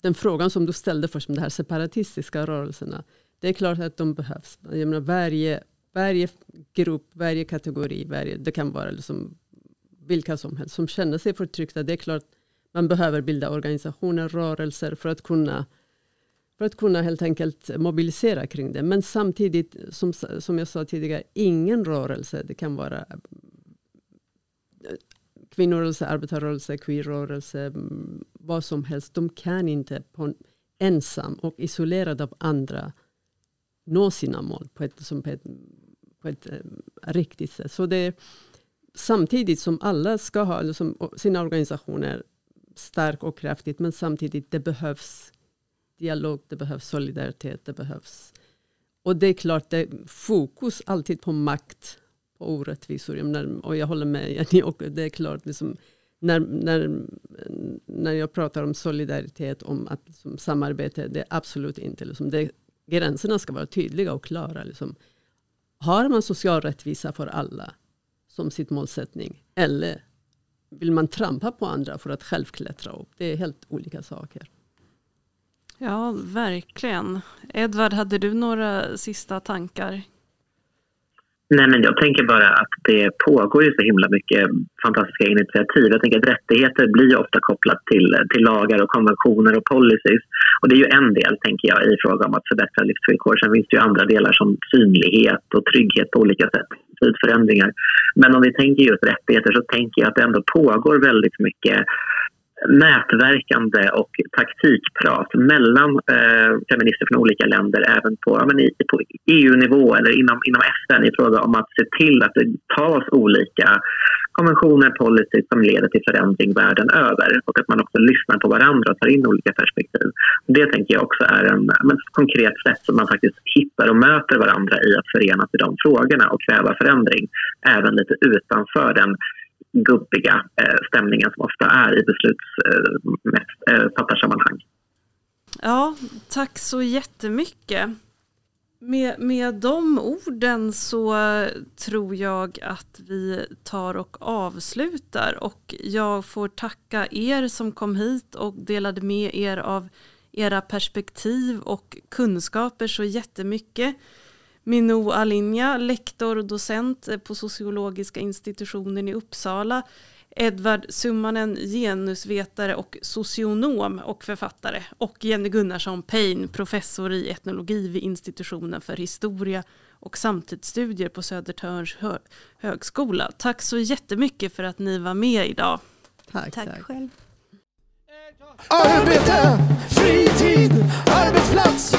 den frågan som du ställde först, om de här separatistiska rörelserna. Det är klart att de behövs. Jag menar, varje, varje grupp, varje kategori, varje, det kan vara liksom vilka som helst som känner sig förtryckta. Det är klart man behöver bilda organisationer, rörelser för att kunna för att kunna helt enkelt mobilisera kring det. Men samtidigt, som, som jag sa tidigare, ingen rörelse, det kan vara eh, kvinnorörelse, arbetarrörelse, queerrörelse, mm, vad som helst. De kan inte på ensam och isolerad av andra nå sina mål på ett, som på ett, på ett eh, riktigt sätt. Så det, samtidigt som alla ska ha liksom, sina organisationer stark och kraftigt, men samtidigt det behövs dialog, det behövs solidaritet, det behövs... Och det är klart, det är fokus alltid på makt, på orättvisor. Och jag håller med Jenny, och det är klart, liksom, när, när, när jag pratar om solidaritet, om att liksom, samarbete, det är absolut inte... Liksom, det, gränserna ska vara tydliga och klara. Liksom. Har man social rättvisa för alla, som sitt målsättning. Eller vill man trampa på andra för att själv klättra upp? Det är helt olika saker. Ja, verkligen. Edvard, hade du några sista tankar? Nej, men jag tänker bara att det pågår ju så himla mycket fantastiska initiativ. Jag tänker att rättigheter blir ofta kopplat till, till lagar och konventioner och policies. Och det är ju en del, tänker jag, i fråga om att förbättra livsvillkor. Sen finns det ju andra delar som synlighet och trygghet på olika sätt, förändringar. Men om vi tänker just rättigheter så tänker jag att det ändå pågår väldigt mycket nätverkande och taktikprat mellan eh, feminister från olika länder även på, ja, i, på EU-nivå eller inom, inom FN i fråga om att se till att det tas olika konventioner, policy som leder till förändring världen över och att man också lyssnar på varandra och tar in olika perspektiv. Det tänker jag också är en, ett konkret sätt som man faktiskt hittar och möter varandra i att förenas i de frågorna och kräva förändring även lite utanför den gubbiga eh, stämningen som ofta är i beslutsfattarsammanhang. Eh, eh, ja, tack så jättemycket. Med, med de orden så tror jag att vi tar och avslutar och jag får tacka er som kom hit och delade med er av era perspektiv och kunskaper så jättemycket. Minou Alinja, lektor och docent på sociologiska institutionen i Uppsala. Edvard Summanen, genusvetare och socionom och författare. Och Jenny Gunnarsson Payne, professor i etnologi vid institutionen för historia och samtidsstudier på Södertörns hö högskola. Tack så jättemycket för att ni var med idag. Tack, tack. tack. själv. Arbete, fritid, arbetsplats